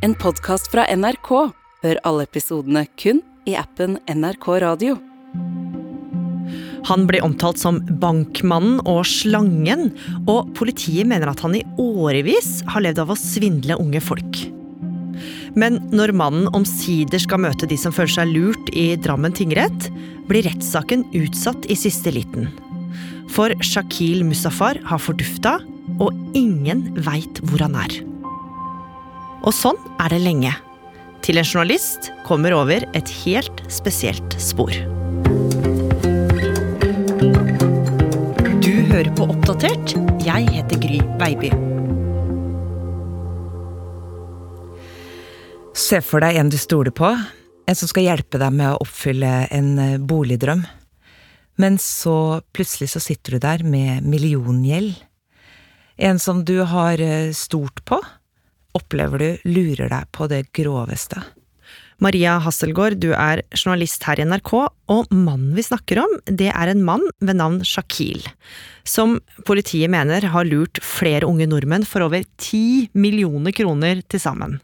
En podkast fra NRK. Hør alle episodene kun i appen NRK Radio. Han blir omtalt som bankmannen og slangen, og politiet mener at han i årevis har levd av å svindle unge folk. Men når mannen omsider skal møte de som føler seg lurt i Drammen tingrett, blir rettssaken utsatt i siste liten. For Shakil Mustaffar har fordufta, og ingen veit hvor han er. Og sånn er det lenge. Til en journalist kommer over et helt spesielt spor. Du hører på Oppdatert. Jeg heter Gry Veiby. Se for deg en du stoler på, en som skal hjelpe deg med å oppfylle en eh, boligdrøm. Men så plutselig så sitter du der med milliongjeld. En som du har stort stolt på, opplever du lurer deg på det groveste. Maria Hasselgaard, du er journalist her i NRK, og mannen vi snakker om, det er en mann ved navn Shakil, som politiet mener har lurt flere unge nordmenn for over ti millioner kroner til sammen.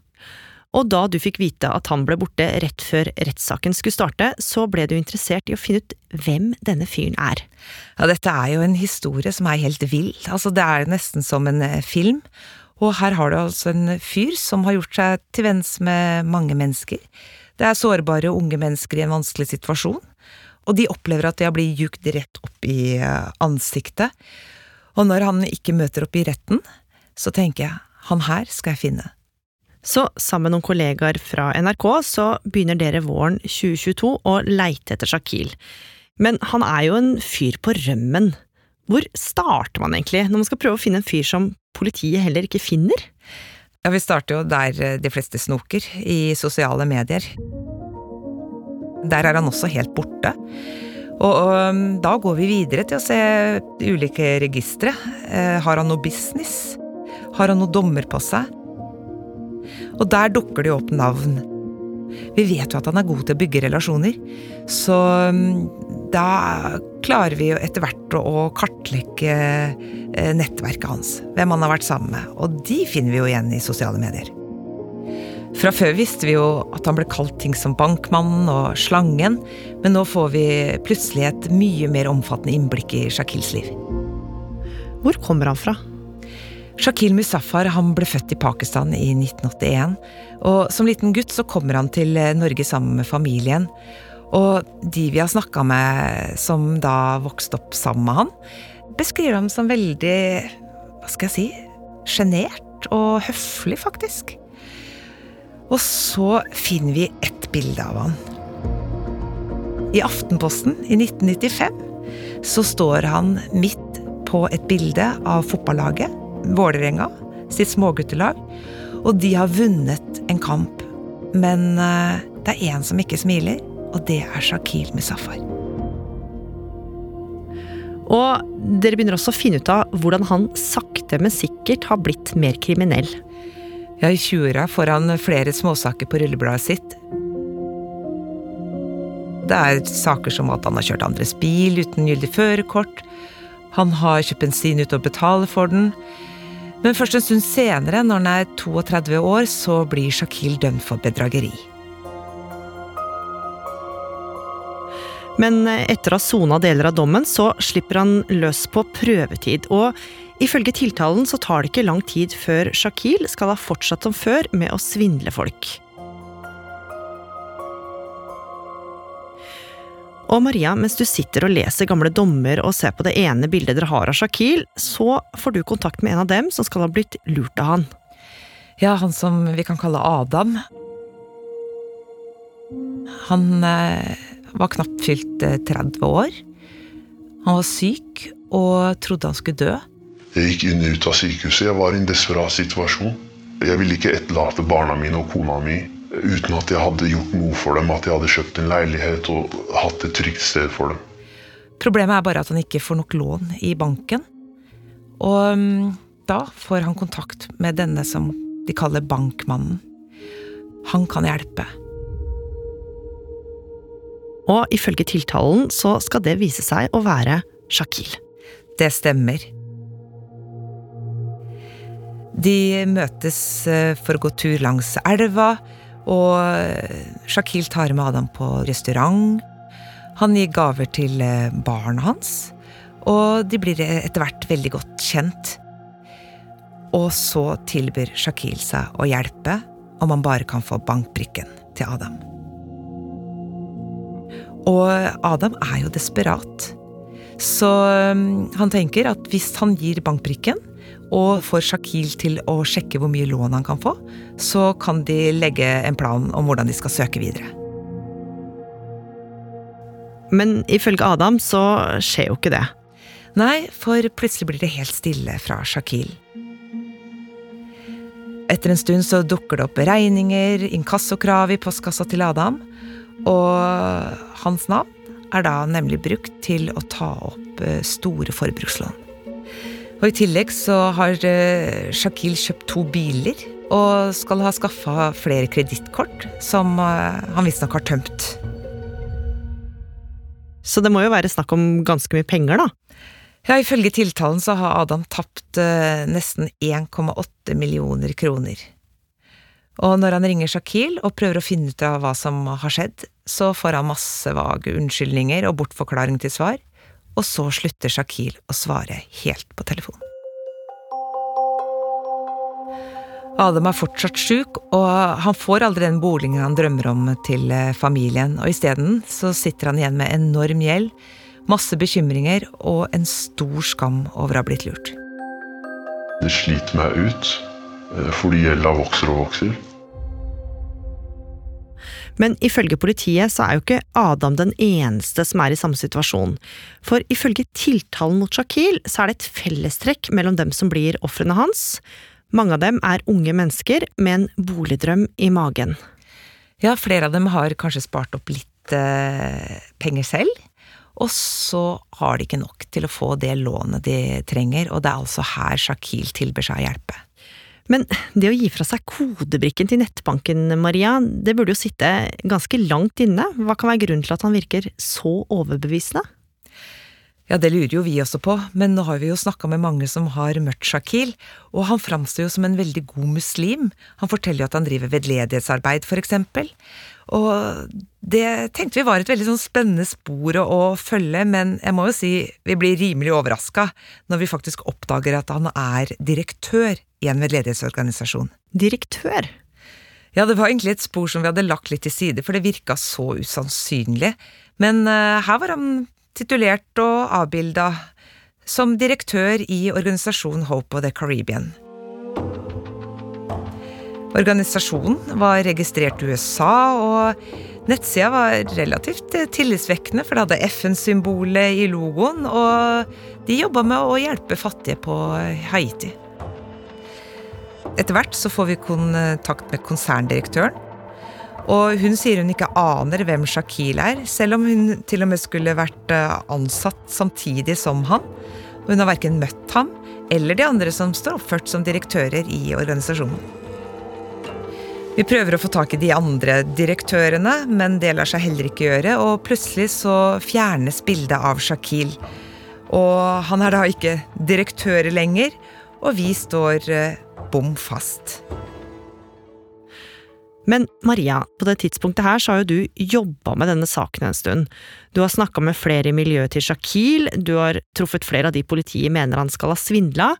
Og da du fikk vite at han ble borte rett før rettssaken skulle starte, så ble du interessert i å finne ut hvem denne fyren er. Ja, dette er jo en historie som er helt vill. Altså, det er nesten som en eh, film. Og her har du altså en fyr som har gjort seg til venns med mange mennesker. Det er sårbare unge mennesker i en vanskelig situasjon, og de opplever at de har blitt jukt rett opp i eh, ansiktet. Og når han ikke møter opp i retten, så tenker jeg han her skal jeg finne. Så sammen med noen kollegaer fra NRK så begynner dere våren 2022 å leite etter Shakil. Men han er jo en fyr på rømmen. Hvor starter man egentlig når man skal prøve å finne en fyr som politiet heller ikke finner? Ja, vi starter jo der eh, de fleste snoker, i sosiale medier. Der er han også helt borte. Og, og da går vi videre til å se ulike registre. Eh, har han noe business? Har han noe dommer på seg? Og der dukker det jo opp navn. Vi vet jo at han er god til å bygge relasjoner, så da klarer vi jo etter hvert å kartlegge eh, nettverket hans. Hvem han har vært sammen med. Og de finner vi jo igjen i sosiale medier. Fra før visste vi jo at han ble kalt ting som Bankmannen og Slangen, men nå får vi plutselig et mye mer omfattende innblikk i Shakils liv. Hvor kommer han fra? Shakil Muzaffar han ble født i Pakistan i 1981. og Som liten gutt så kommer han til Norge sammen med familien. Og de vi har snakka med som da vokste opp sammen med han, beskriver ham som veldig hva skal jeg si sjenert og høflig, faktisk. Og så finner vi ett bilde av han. I Aftenposten i 1995 så står han midt på et bilde av fotballaget Vålerenga, sitt småguttelag, og de har vunnet en kamp. Men uh, det er én som ikke smiler, og det er Shakil Musaffar. Og dere begynner også å finne ut av hvordan han sakte, men sikkert har blitt mer kriminell. Ja, I 20-åra får han flere småsaker på rullebladet sitt. Det er saker som at han har kjørt andres bil uten gyldig førerkort. Han har kjøpt bensin uten å betale for den. Men først en stund senere, når han er 32 år, så blir Shakil dømt for bedrageri. Men etter å ha sona deler av dommen, så slipper han løs på prøvetid. Og ifølge tiltalen så tar det ikke lang tid før Shakil skal ha fortsatt som før med å svindle folk. Og Maria, mens du sitter og leser gamle dommer og ser på det ene bildet dere har av Shakil, så får du kontakt med en av dem som skal ha blitt lurt av han. Ja, han som vi kan kalle Adam. Han eh, var knapt fylt eh, 30 år. Han var syk og trodde han skulle dø. Jeg gikk inn og ut av sykehuset. Jeg var i en desperat situasjon. Jeg ville ikke etterlate barna mine og kona mi uten at jeg hadde gjort noe for dem. At jeg hadde kjøpt en leilighet og hatt et trygt sted for dem. Problemet er bare at han ikke får nok lån i banken. Og mm, da får han kontakt med denne som de kaller Bankmannen. Han kan hjelpe. Og ifølge tiltalen så skal det vise seg å være Shakil. Det stemmer. De møtes eh, for å gå tur langs elva, og eh, Shakil tar med Adam på restaurant. Han gir gaver til eh, barna hans, og de blir etter hvert veldig godt kjent. Og så tilbyr Shakil seg å hjelpe om han bare kan få bankbrikken til Adam. Og Adam er jo desperat. Så um, han tenker at hvis han gir bankbrikken, og får Shakil til å sjekke hvor mye lån han kan få, så kan de legge en plan om hvordan de skal søke videre. Men ifølge Adam så skjer jo ikke det. Nei, for plutselig blir det helt stille fra Shakil. Etter en stund så dukker det opp regninger, inkassokrav i postkassa til Adam, og hans navn er da nemlig brukt til å ta opp eh, store forbrukslån. Og I tillegg så har eh, Shakil kjøpt to biler og skal ha skaffa flere kredittkort, som eh, han visstnok har tømt. Så det må jo være snakk om ganske mye penger, da? Ja, Ifølge tiltalen så har Adam tapt nesten 1,8 millioner kroner. Og når han ringer Shakil og prøver å finne ut av hva som har skjedd, så får han masse vage unnskyldninger og bortforklaring til svar, og så slutter Shakil å svare helt på telefonen. Adam er fortsatt sjuk, og han får aldri den boligen han drømmer om til eh, familien, og isteden så sitter han igjen med enorm gjeld, masse bekymringer og en stor skam over å ha blitt lurt. Det sliter meg ut, eh, fordi gjelda vokser og vokser. Men ifølge politiet så er jo ikke Adam den eneste som er i samme situasjon. For ifølge tiltalen mot Shakil så er det et fellestrekk mellom dem som blir ofrene hans. Mange av dem er unge mennesker med en boligdrøm i magen. Ja, flere av dem har kanskje spart opp litt eh, penger selv. Og så har de ikke nok til å få det lånet de trenger, og det er altså her Shakil tilbyr seg å hjelpe. Men det å gi fra seg kodebrikken til nettbanken, Maria, det burde jo sitte ganske langt inne. Hva kan være grunnen til at han virker så overbevisende? Ja, det lurer jo vi også på, men nå har vi jo snakka med mange som har møtt Shakil, og han framstår jo som en veldig god muslim. Han forteller jo at han driver veldedighetsarbeid, for eksempel. Og det tenkte vi var et veldig sånn spennende spor å, å følge, men jeg må jo si vi blir rimelig overraska når vi faktisk oppdager at han er direktør i en veldedighetsorganisasjon. Direktør? Ja, det var egentlig et spor som vi hadde lagt litt til side, for det virka så usannsynlig. Men uh, her var han titulert og avbilda som direktør i organisasjonen Hope of the Caribbean. Organisasjonen var registrert i USA, og nettsida var relativt tillitsvekkende, for det hadde FN-symbolet i logoen, og de jobba med å hjelpe fattige på Haiti. Etter hvert så får vi kontakt med konserndirektøren. Og hun sier hun ikke aner hvem Shakil er, selv om hun til og med skulle vært eh, ansatt samtidig som han. Hun har verken møtt ham eller de andre som står oppført som direktører i organisasjonen. Vi prøver å få tak i de andre direktørene, men det lar seg heller ikke gjøre, og plutselig så fjernes bildet av Shakil. Og han er da ikke direktør lenger, og vi står eh, bom fast. Men Maria, på det tidspunktet her så har jo du jobba med denne saken en stund. Du har snakka med flere i miljøet til Shakil, du har truffet flere av de politiet mener han skal ha svindla,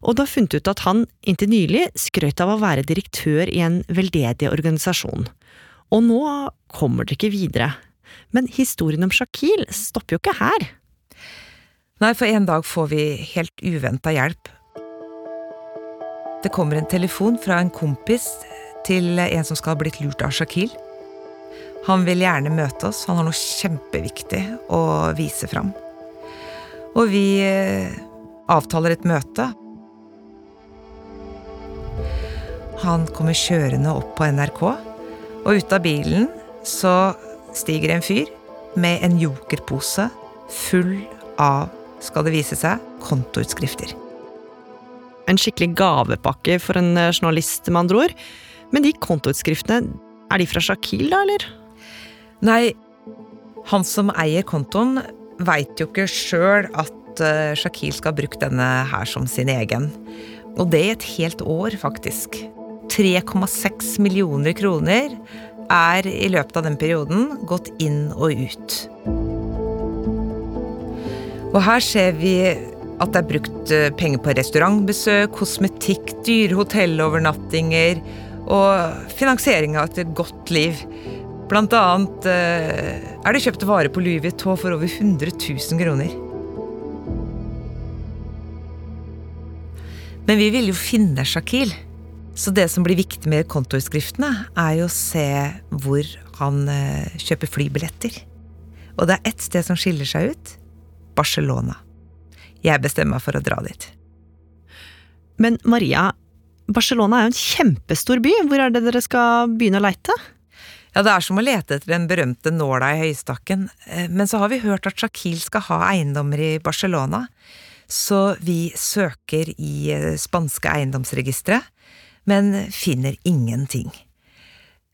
og du har funnet ut at han inntil nylig skrøt av å være direktør i en veldedig organisasjon. Og nå kommer dere ikke videre. Men historien om Shakil stopper jo ikke her. Nei, for en dag får vi helt uventa hjelp det kommer en telefon fra en kompis til en som skal ha blitt lurt av Shakil. Han vil gjerne møte oss, han har noe kjempeviktig å vise fram. Og vi eh, avtaler et møte. Han kommer kjørende opp på NRK, og ut av bilen så stiger en fyr med en jokerpose full av, skal det vise seg, kontoutskrifter en skikkelig gavepakke for en eh, journalist, med andre ord. Men de kontoutskriftene, er de fra Shakil, da, eller? Nei, han som eier kontoen, veit jo ikke sjøl at uh, Shakil skal ha brukt denne her som sin egen. Og det i et helt år, faktisk. 3,6 millioner kroner er i løpet av den perioden gått inn og ut. Og her ser vi at det er brukt eh, penger på restaurantbesøk, kosmetikk, dyre hotellovernattinger og finansiering av et godt liv. Blant annet eh, er det kjøpt varer på Louis Vuitton for over 100 000 kroner. Men vi vil jo finne Shakil. Så det som blir viktig med kontoutskriftene, er jo å se hvor han eh, kjøper flybilletter. Og det er ett sted som skiller seg ut. Barcelona. Jeg bestemmer meg for å dra dit. Men Maria, Barcelona er jo en kjempestor by. Hvor er det dere skal begynne å leite? Ja, det er som å lete etter den berømte nåla i høystakken. Eh, men så har vi hørt at Shakil skal ha eiendommer i Barcelona. Så vi søker i eh, spanske eiendomsregistre men finner ingenting.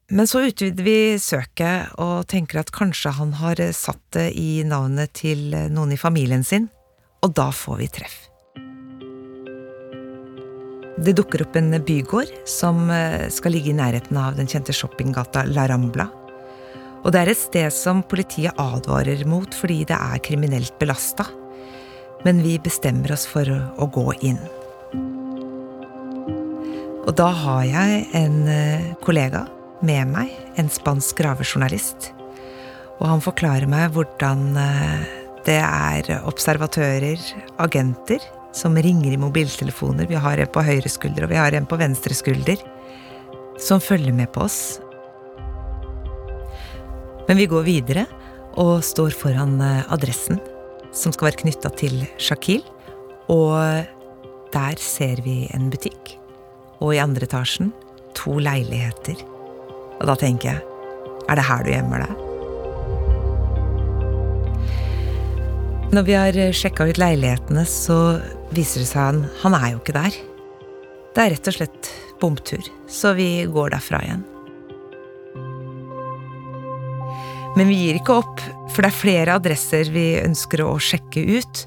Men så utvider vi søket og tenker at kanskje han har satt det i navnet til noen i familien sin, og da får vi treff. Det dukker opp en bygård som eh, skal ligge i nærheten av den kjente shoppinggata La Rambla. Og det er et sted som politiet advarer mot fordi det er kriminelt belasta. Men vi bestemmer oss for å gå inn. Og da har jeg en eh, kollega med meg, en spansk gravejournalist. Og han forklarer meg hvordan eh, det er observatører, agenter, som ringer i mobiltelefoner. Vi har en på høyre skulder, og vi har en på venstre skulder. Som følger med på oss. Men vi går videre og står foran eh, adressen, som skal være knytta til Shakil. Og der ser vi en butikk og i andre etasjen to leiligheter. Og da tenker jeg, er det her du gjemmer deg? Når vi har sjekka ut leilighetene, så viser det seg at han er jo ikke der. Det er rett og slett bomtur, så vi går derfra igjen. Men vi gir ikke opp, for det er flere adresser vi ønsker å sjekke ut.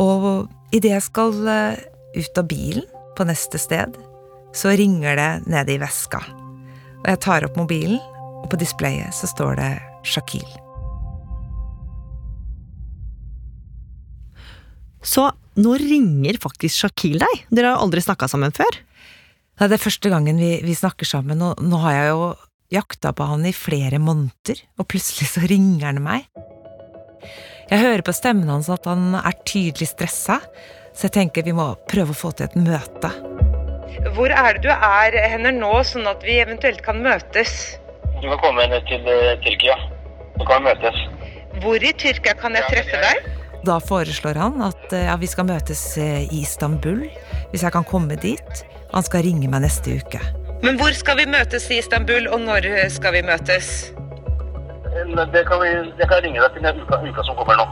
Og idet jeg skal eh, ut av bilen på neste sted, så ringer det nede i veska. Og jeg tar opp mobilen, og på displayet så står det Shakil. Så nå ringer faktisk Shakil deg? Dere har aldri snakka sammen før? Det er første gangen vi, vi snakker sammen, og nå har jeg jo jakta på han i flere måneder, og plutselig så ringer han meg. Jeg hører på stemmen hans at han er tydelig stressa, så jeg tenker vi må prøve å få til et møte. Hvor er det du er henne nå, sånn at vi eventuelt kan møtes? Du må komme ned til uh, Tyrkia. Så kan vi møtes. Hvor i Tyrkia kan jeg treffe deg? Da foreslår han at uh, ja, vi skal møtes uh, i Istanbul, hvis jeg kan komme dit. Han skal ringe meg neste uke. Men hvor skal vi møtes i Istanbul, og når skal vi møtes? Det kan, vi, jeg kan ringe deg til den uka, uka som kommer nå.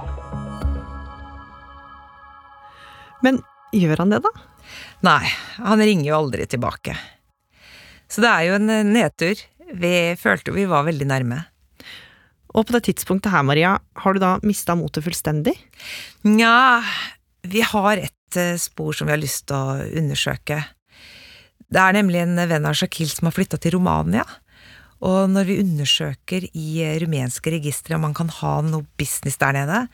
Men gjør han det, da? Nei, han ringer jo aldri tilbake. Så det er jo en nedtur. Vi følte jo vi var veldig nærme. Og på det tidspunktet her, Maria, har du da mista motet fullstendig? Nja, vi har et eh, spor som vi har lyst til å undersøke. Det er nemlig en venn av Shakil som har flytta til Romania. Og når vi undersøker i rumenske registre om man kan ha noe business der nede,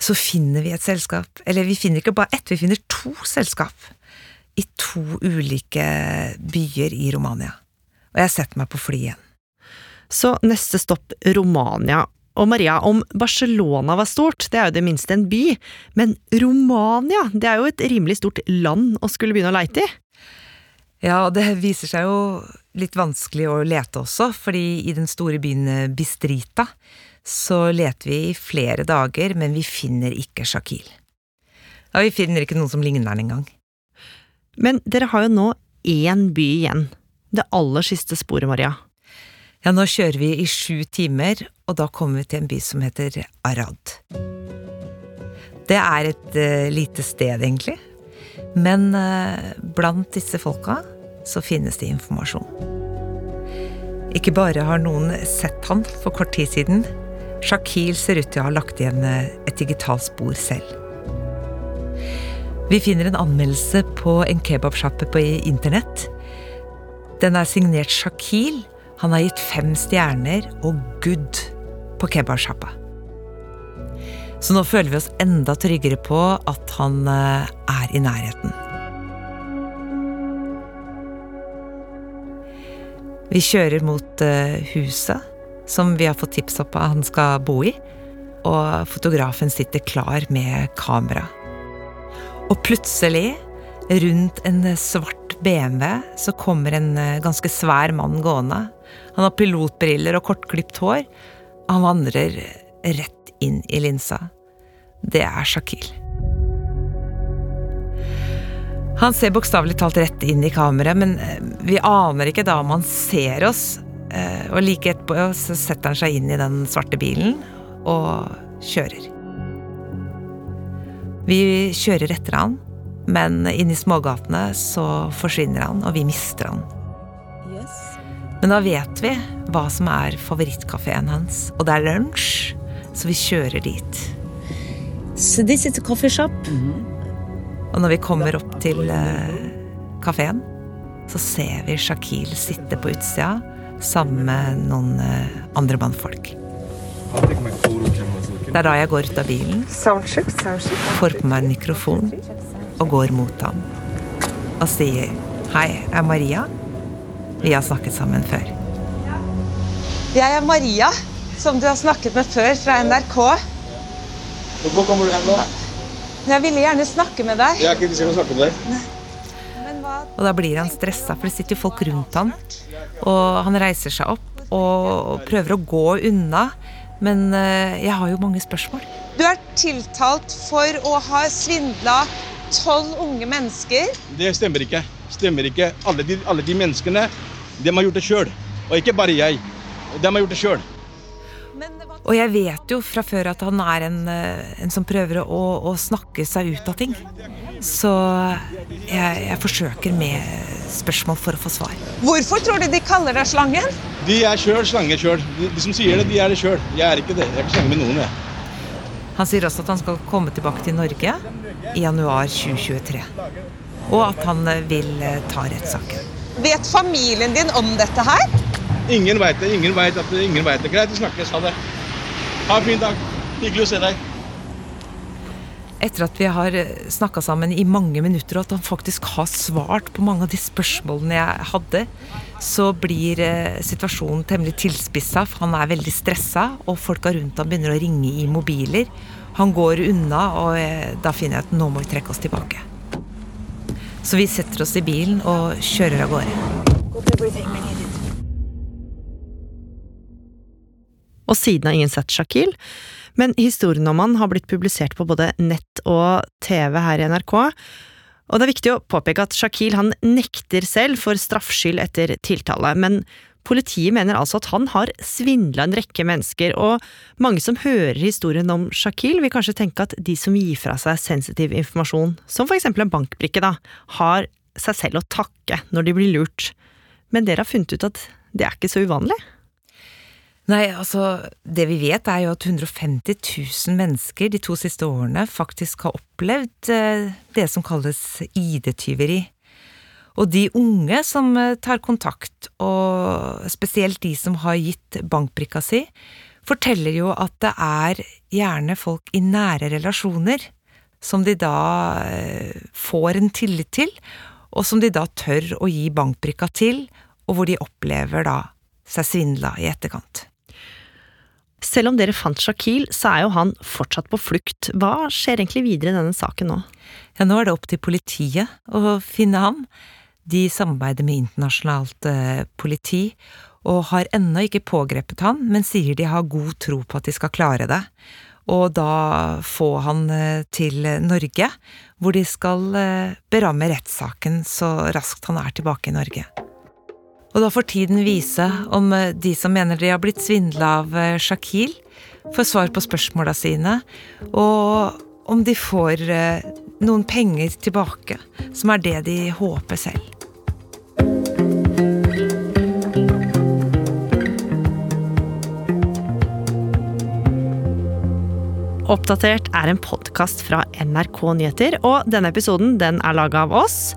så finner vi et selskap. Eller vi finner ikke bare ett, vi finner to selskap i to ulike byer i Romania. Og jeg setter meg på fly igjen. Så neste stopp Romania. Og Maria, om Barcelona var stort, det er jo det minste en by, men Romania, det er jo et rimelig stort land å skulle begynne å leite i? Ja, det viser seg jo litt vanskelig å lete også, fordi i den store byen Bistrita så leter vi i flere dager, men vi finner ikke Shakil. Ja, vi finner ikke noen som ligner den engang. Men dere har jo nå én by igjen. Det aller siste sporet, Maria. Ja, nå kjører vi i sju timer, og da kommer vi til en by som heter Arad. Det er et uh, lite sted, egentlig. Men uh, blant disse folka så finnes det informasjon. Ikke bare har noen sett han for kort tid siden. Shakil ser ut til å ha lagt igjen uh, et digitalt spor selv. Vi finner en anmeldelse på en kebabsjappe på internett. Den er signert Shakil. Han har gitt fem stjerner og good på kebabsjappa. Så nå føler vi oss enda tryggere på at han eh, er i nærheten. Vi kjører mot eh, huset som vi har fått tips opp at han skal bo i, og fotografen sitter klar med kamera. Og plutselig, rundt en svart BMW, så kommer en eh, ganske svær mann gående. Han har pilotbriller og kortklipt hår. Han vandrer rett inn i linsa. Det er Shakil. Han ser bokstavelig talt rett inn i kameraet, men eh, vi aner ikke da om han ser oss. Eh, og like etterpå så setter han seg inn i den svarte bilen og kjører. Vi kjører etter han, men inn i smågatene så forsvinner han, og vi mister han. Men da vet vi hva som er favorittkafeen hans, og det er lunsj, så vi kjører dit. So this is a coffee shop. Og når vi kommer opp til uh, kafeen, så ser vi Shakil sitte på utsida sammen med noen uh, andre mannfolk. Det er da jeg går ut av bilen, får på meg en mikrofon og går mot ham. Og sier Hei, jeg er Maria. Vi har snakket sammen før. Jeg er Maria, som du har snakket med før fra NRK. Hvor kommer du hen nå? Jeg ville gjerne snakke med deg. Jeg er ikke interessert i å snakke med deg. Og da blir han stressa, for det sitter jo folk rundt han. Og han reiser seg opp og prøver å gå unna. Men eh, jeg har jo mange spørsmål. Du er tiltalt for å ha svindla tolv unge mennesker. Det stemmer ikke. Stemmer ikke. Alle de, alle de menneskene, de har gjort det sjøl. Og ikke bare jeg. De har gjort det sjøl. Og jeg vet jo fra før at han er en, eh, en som prøver å, å snakke seg ut av ting. Så jeg, jeg forsøker med spørsmål for å få svar. Hvorfor tror du de kaller deg slangen? De er sjøl slange sjøl. De, de som sier det, de er det sjøl. Jeg er ikke det. Jeg er ikke slange med noen, jeg. Han sier også at han skal komme tilbake til Norge i januar 2023. Og at han eh, vil eh, ta rettssaken. Vet familien din om dette her? Ingen veit det. Ingen veit at ingen vet det. Greit, vi snakkes. Ha det. Ha en fin dag. Hyggelig å se deg. Etter at vi har snakka sammen i mange minutter, og at han faktisk har svart på mange av de spørsmålene jeg hadde, så blir eh, situasjonen temmelig tilspissa. for Han er veldig stressa, og folka rundt ham begynner å ringe i mobiler. Han går unna, og eh, da finner jeg at nå må vi trekke oss tilbake. Så vi setter oss i bilen og kjører av gårde. Og siden har ingen sett Shakil, men historien om han har blitt publisert på både nett og TV her i NRK. Og det er viktig å påpeke at Shakil han nekter selv for straffskyld etter tiltale, men politiet mener altså at han har svindla en rekke mennesker, og mange som hører historien om Shakil vil kanskje tenke at de som gir fra seg sensitiv informasjon, som for eksempel en bankbrikke, da, har seg selv å takke når de blir lurt. Men dere har funnet ut at det er ikke så uvanlig? Nei, altså, det vi vet er jo at 150 000 mennesker de to siste årene faktisk har opplevd eh, det som kalles ID-tyveri. Og de unge som eh, tar kontakt, og spesielt de som har gitt bankbrikka si, forteller jo at det er gjerne folk i nære relasjoner som de da eh, får en tillit til, og som de da tør å gi bankbrikka til, og hvor de opplever da seg svindla i etterkant. Selv om dere fant Shakil, så er jo han fortsatt på flukt. Hva skjer egentlig videre i denne saken nå? Ja, nå er det opp til politiet å finne ham. De samarbeider med internasjonalt eh, politi, og har ennå ikke pågrepet han, men sier de har god tro på at de skal klare det. Og da få han eh, til Norge, hvor de skal eh, beramme rettssaken så raskt han er tilbake i Norge. Og da får tiden vise om eh, de som mener de har blitt svindla av eh, Shakil, får svar på spørsmåla sine, og om de får eh, noen penger tilbake, som er det de håper selv. Oppdatert er en podkast fra NRK Nyheter, og denne episoden den er laga av oss.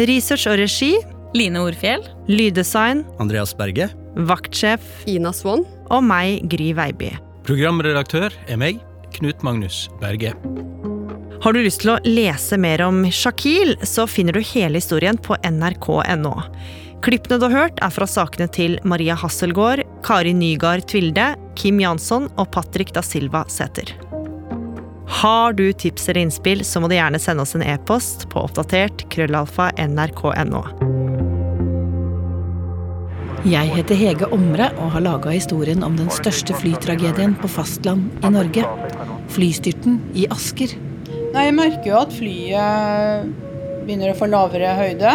Research og regi Line Orfjell. Lyddesign Andreas Berge. Vaktsjef Ina Swann. Og meg, Gry Veiby. Programredaktør er meg, Knut Magnus Berge. Har du lyst til å lese mer om Shakil, så finner du hele historien på nrk.no. Klippene du har hørt, er fra sakene til Maria Hasselgaard, Kari Nygaard Tvilde, Kim Jansson og Patrick da Silva Sæther. Har du tips eller innspill, så må du gjerne sende oss en e-post på oppdatert krøllalfa nrk.no. Jeg heter Hege Omre og har laga historien om den største flytragedien på fastland i Norge. Flystyrten i Asker. Nei, Jeg merker jo at flyet begynner å få lavere høyde.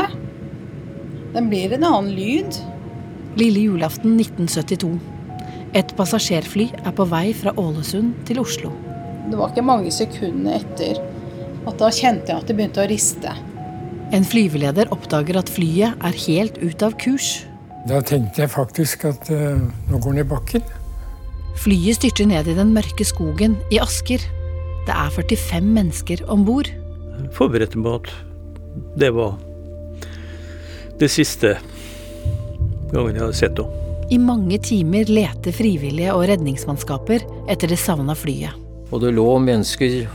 Den blir en annen lyd. Lille julaften 1972. Et passasjerfly er på vei fra Ålesund til Oslo. Det var ikke mange sekundene etter at da kjente jeg at det begynte å riste. En flyveleder oppdager at flyet er helt ut av kurs. Da tenkte jeg faktisk at uh, nå går den i bakken. Flyet styrter ned i den mørke skogen i Asker. Det er 45 mennesker om bord. Forberedte meg at det var det siste gangen jeg hadde sett henne. I mange timer leter frivillige og redningsmannskaper etter det savna flyet. Og det lå mennesker,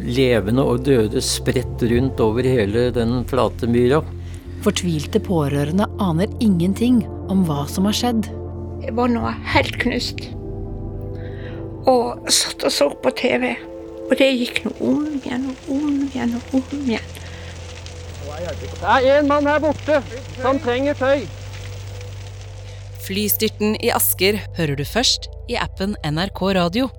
levende og døde, spredt rundt over hele den flate myra. Fortvilte pårørende aner ingenting om hva som har skjedd. Jeg var nå helt knust. Og satt og så på TV. Og det gikk nå om igjen og om igjen og om igjen. Det er en mann her borte som trenger tøy. Flystyrten i Asker hører du først i appen NRK Radio.